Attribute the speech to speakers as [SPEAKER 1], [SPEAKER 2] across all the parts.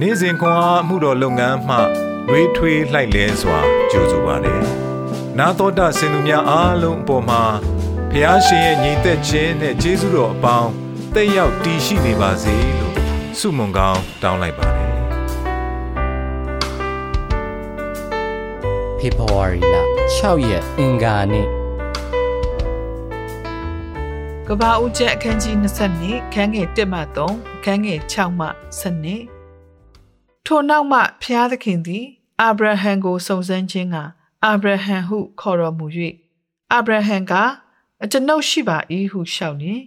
[SPEAKER 1] နေ့စဉ်ခွန်အားမှုတော်လုပ်ငန်းမှရွေးထွေးလှိုက်လဲစွာကြိုဆိုပါတယ်။နာတော်တာစင်သူများအားလုံးအပေါ်မှာဖះရှင်ရဲ့ညီသက်ခြင်းနဲ့ကျေးဇူးတော်အပေါင်းတက်ရောက်တည်ရှိနေပါစေလို့ဆုမွန်ကောင်းတောင်းလိုက်ပါတယ်
[SPEAKER 2] ဖေဖော်ဝါရီလ6ရက်အင်္ဂါနေ့
[SPEAKER 3] ကဘာဦးကျက်အခန်းကြီး20ခန်းငယ်1မှ3ခန်းငယ်6မှ7 ထိုနောက်မှဖျားသခင်သည်အာဗြဟံကိုစုံစမ်းခြင်းကအာဗြဟံဟုခေါ်တော်မူ၍အာဗြဟံကအကျွန်ုပ်ရှိပါ၏ဟုလျှောက်လျင်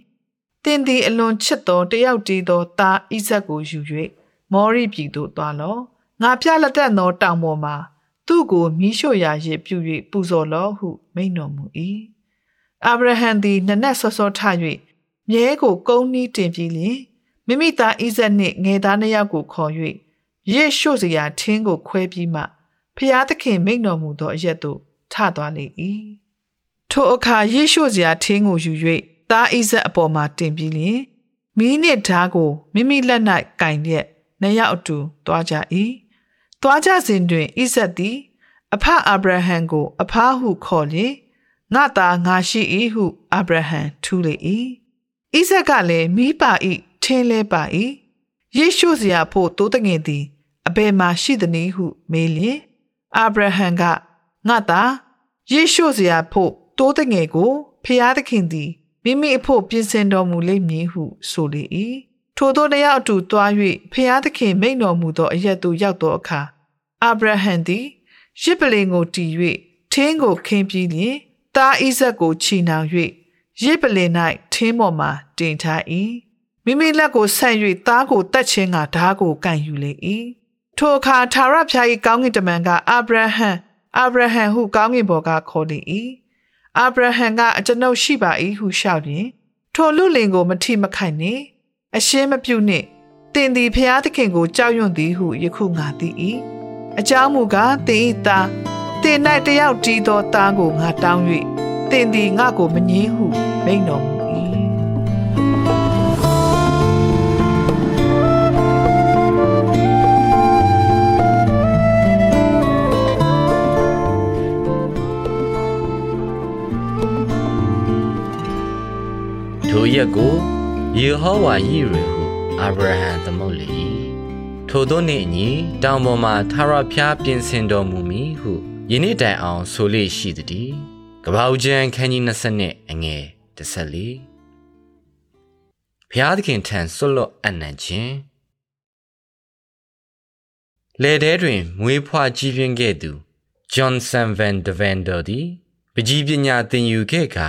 [SPEAKER 3] တင်သည်အလွန်ချစ်သောတယောက်တည်းသောသားဣဇက်ကိုယူ၍မောရိပြည်သို့သွားလော့ငါပြလက်သက်သောတောင်ပေါ်မှာသူ့ကိုမိရှို့ရာရစ်ပြု၍ပူဇော်လော့ဟုမိန့်တော်မူ၏အာဗြဟံသည်နနက်စောစောထ၍မြဲကိုကုန်းနီးတင်ပြီးလျင်မိမိသားဣဇက်နှင့်ငယ်သားနှစ်ယောက်ကိုခေါ်၍ ရစ်ရှို့စရာထင်းကိုခွဲပြီးမှဖျားသခင်မိန့်တော်မူသောအရက်သို့ထသွားလေ၏ထိုအခါရစ်ရှို့စရာထင်းကိုယူ၍သားဣဇက်အပေါ်မှာတင်ပြီးလျင်မီးနှင့်ဓားကိုမိမိလက်၌ကင်ရက်နှစ်ယောက်အတူသွားကြ၏သွားကြစဉ်တွင်ဣဇက်သည် အဖအာဗြဟံကို အဖားဟုခေါ်လျင်ငါသားငါရှိ၏ဟုအာဗြဟံထူးလေ၏ဣဇက်ကလည်းမိပါ၏ထင်းလဲပါ၏ယေရှုစရာဖို့တိုးတငင်သည် အဘယ်မှာရှိသနည်းဟုမေးလျင်အာဗြဟံကငါသားယေရှုစရာဖို့တိုးတငယ်ကိုဖျားသခင်သည်မိမိအဖို့ပြင်ဆင်တော်မူလိမ့်မည်ဟုဆိုလေ၏ထိုသောတရားအတူသွား၍ဖျားသခင်မိန့်တော်မူသောအရက်သို့ရောက်သောအခါအာဗြဟံသည်ရစ်ပလင်ကိုတီး၍ထင်းကိုခင်းပြီးလျင်သားဣဇက်ကိုချီနှောင်၍ရစ်ပလင်၌ထင်းပေါ်မှတင်ထား၏မိမိလက်ကိုဆန့်၍သားကိုတတ်ခြင်းကဓားကိုကန်ယူလေ၏ ထိုအခါသာရဖျား၏ကောင်းကင်တမန်ကအာဗြဟံအာဗြဟံဟုကောင်းကင်ဘော်ကခေါ်လေ၏အာဗြဟံကအကျွန်ုပ်ရှိပါ၏ဟုလျှောက်လျင်ထိုလူလင်ကိုမထိမခိုက်နှင့်အရှင်းမပြုနှင့်တင်သည်ဖျားသခင်ကိုကြောက်ရွံ့သည်ဟုယခုငါသိ၏အကြောင်းမူကားတင်၏သားတင်၌တယောက်တီးသောသားကိုငါတောင်း၍တင်သည်ငါကိုမငင်းဟုမိန်တော်မူ
[SPEAKER 2] ရက်ကိုယေဟောဝါယိရဟုအာဗြဟံသမုတ်လေ၏ထိုသောနေ့အညီတောင်ပေါ်မှသာရဖျားပြင်ဆင်တော်မူမည်ဟုယနေ့တိုင်အောင်ဆိုလေရှိသည်ကပောက်ကျန်ခန်းကြီး20နှစ်အငယ်14ဖျားသခင်ထံဆွလွတ်အနံ့ခြင်းလေထဲတွင်မွေးဖွားကြီးပြင်းခဲ့သူဂျွန်ဆန်ဗန်ဒဗန်ဒိုသည်ပကြီးပညာသင်ယူခဲ့ကာ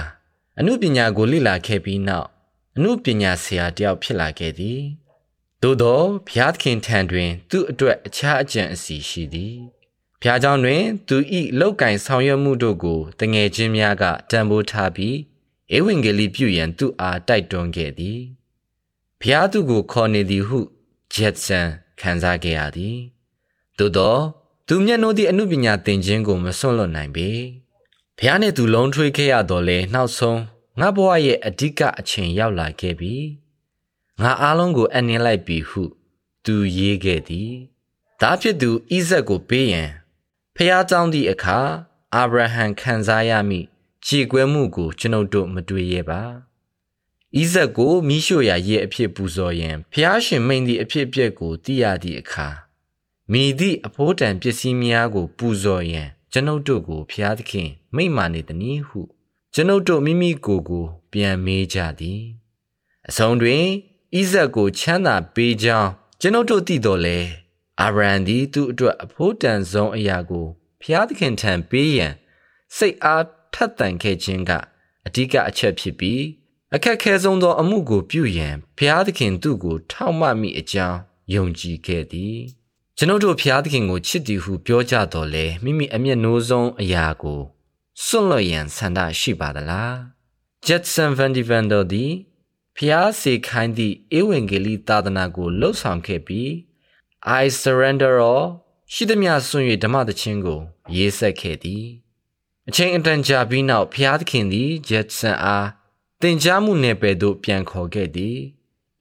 [SPEAKER 2] အမှုပညာကိုလေ့လာခဲ့ပြီးနောက်အမှုပညာဆရာတယောက်ဖြစ်လာခဲ့သည်သို့သောဘုရားသခင်ထံတွင် သူ့အတွက်အခြားအကြံအစီရှိသည်ဘုရားကျောင်းတွင် သူ၏လောက်ကင်ဆောင်ရွက်မှုတို့ကိုတငယ်ချင်းများကတံပိုးထားပြီးဧဝံဂေလိပြုရန်သူ့အားတိုက်တွန်းခဲ့သည်ဘုရားသူကိုခေါ်နေသည်ဟုဂျက်ဆန်ခံစားခဲ့ရသည်သို့သော သူမျက်နှာသည့်အမှုပညာသင်ခြင်းကိုမစွန့်လွတ်နိုင်ပေ ဖះနဲ့သူလုံးထွေးခဲ့ရတော့လေနောက်ဆုံးငါဘဝရဲ့အဓိကအချိန်ရောက်လာခဲ့ပြီငါအားလုံးကိုအနှင်းလိုက်ပြီဟု သူရေးခဲ့သည်ဒါဖြစ်သူဣဇက်ကိုပေးရန်ဖះကြောင်းသည့်အခါအာဗြဟံခံစားရမိခြေကွဲမှုကိုကျွန်ုပ်တို့မတွေ့ရပါဣဇက်ကိုမိရှုရာရဲ့အဖြစ်ပူဇော်ရင်ဖះရှင်မိန်သည့်အဖြစ်အပျက်ကိုသိရသည့်အခါမိသည့်အဖိုးတန်ပစ္စည်းများကိုပူဇော်ရန် ကျွန်ုပ်တို့ကိုဖះသခင် မိန့်မာနေသည်ဟု ကျွန်ုပ်တို့မိမိကိုယ်ကို ပြန်မေးကြသည်အဆုံးတွင်ဣဇက်ကိုချမ်းသာပေးကြောင်းကျွန်ုပ်တို့သိတော်လဲအာဗြဟံသည်သူ့အတွက်အဖို့တန်ဆုံးအရာကိုဖျားသခင်ထံပေးရန်စိတ်အားထက်သန်ခဲ့ခြင်းကအဓိကအချက်ဖြစ်ပြီးအခက်ခဲဆုံးသောအမှုကိုပြုရန်ဖျားသခင်သူ့ကို ထောက်မမိအကြောင်းယုံကြည်ခဲ့သည် ကျွန်ုပ်တို့ဖျားသခင်ကိုချစ်သည်ဟုပြောကြတော်လဲမိမိအမျက်နှိုးဆုံးအရာကိုစွန့်လွတ်ရန်ဆန္ဒရှိပါသလားဂျက်ဆန်ဗန်ဒီဗန်ဒိုသည်ဖျားစေခိုင်းသည့်ဧဝံဂေလိသာသနာကိုလှုပ်ဆောင်ခဲ့ပြီး I surrender all ရှိသမျှဆွံ့၍ဓမ္မသချင်းကို ရေးဆက်ခဲ့သည်အချိန်အတန်ကြာပြီးနောက်ဖျားသခင်သည်ဂျက်ဆန်အားတင် जा မှုနယ်ပယ်သို့ပြန်ခေါ်ခဲ့သည်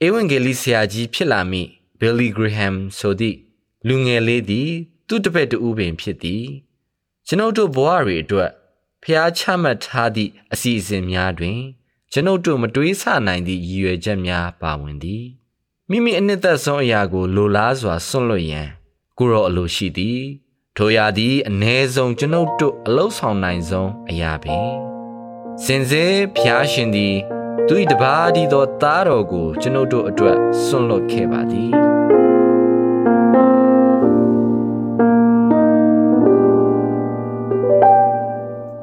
[SPEAKER 2] ဧဝံဂေလိဆရာကြီးဖြစ်လာမိဘယ်လီဂရဟမ်ဆိုသည့် လူငယ်လေးသည် သူ့တပည့်တူပင်ဖြစ်သည်ကျွန်ုပ်တို့ဘဝတွေအတွက်ဖျားချမှတ်ထားသည့်အစီအစဉ်များတွင် ကျွန်ုပ်တို့မတွေးဆနိုင်သည့်ရည်ရွယ်ချက်များပါဝင်သည်မိမိအနှစ်သက်ဆုံးအရာကိုလိုလားစွာစွန့်လွတ်ရန်ကိုရောအလိုရှိသည်ထိုရာသည်အ ਨੇ ဆုံးကျွန်ုပ်တို့အလောက်ဆောင်နိုင်ဆုံးအရာပင်စင်စေဖျားရှင်သည်သူ၏တပါးဒီသောသားတော်ကိုကျွန်ုပ်တို့အတွက်စွန့်လွတ်ခဲ့ပါသည်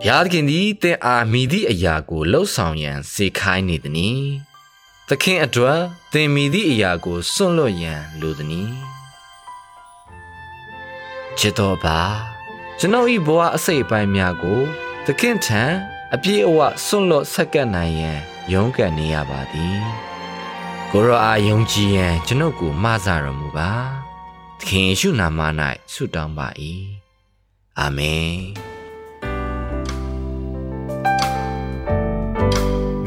[SPEAKER 2] ဘုရားသခင်သည်သင်အားမိသည့်အရာကိုလှုပ်ဆောင်ရန်စေခိုင်းနေသည်။သခင်အတွက်သင်မိသည့်အရာကိုစွန့်လွတ်ရန်လိုသည်။ချစ်တော်ပါကျွန်ုပ်၏ဘဝအစိတ်အပိုင်းများကို သခင်ထံအပြည့်အဝစွန့်လွတ်ဆက်ကပ်နိုင်ရန်ရုန်းကန်နေရပါသည်။ကိုရောအားယုံကြည်ရန်ကျွန်ုပ်ကိုမှားစတော်မူပါ။သခင်ယေရှုနာမ၌ဆုတောင်းပါ၏။အာမင်။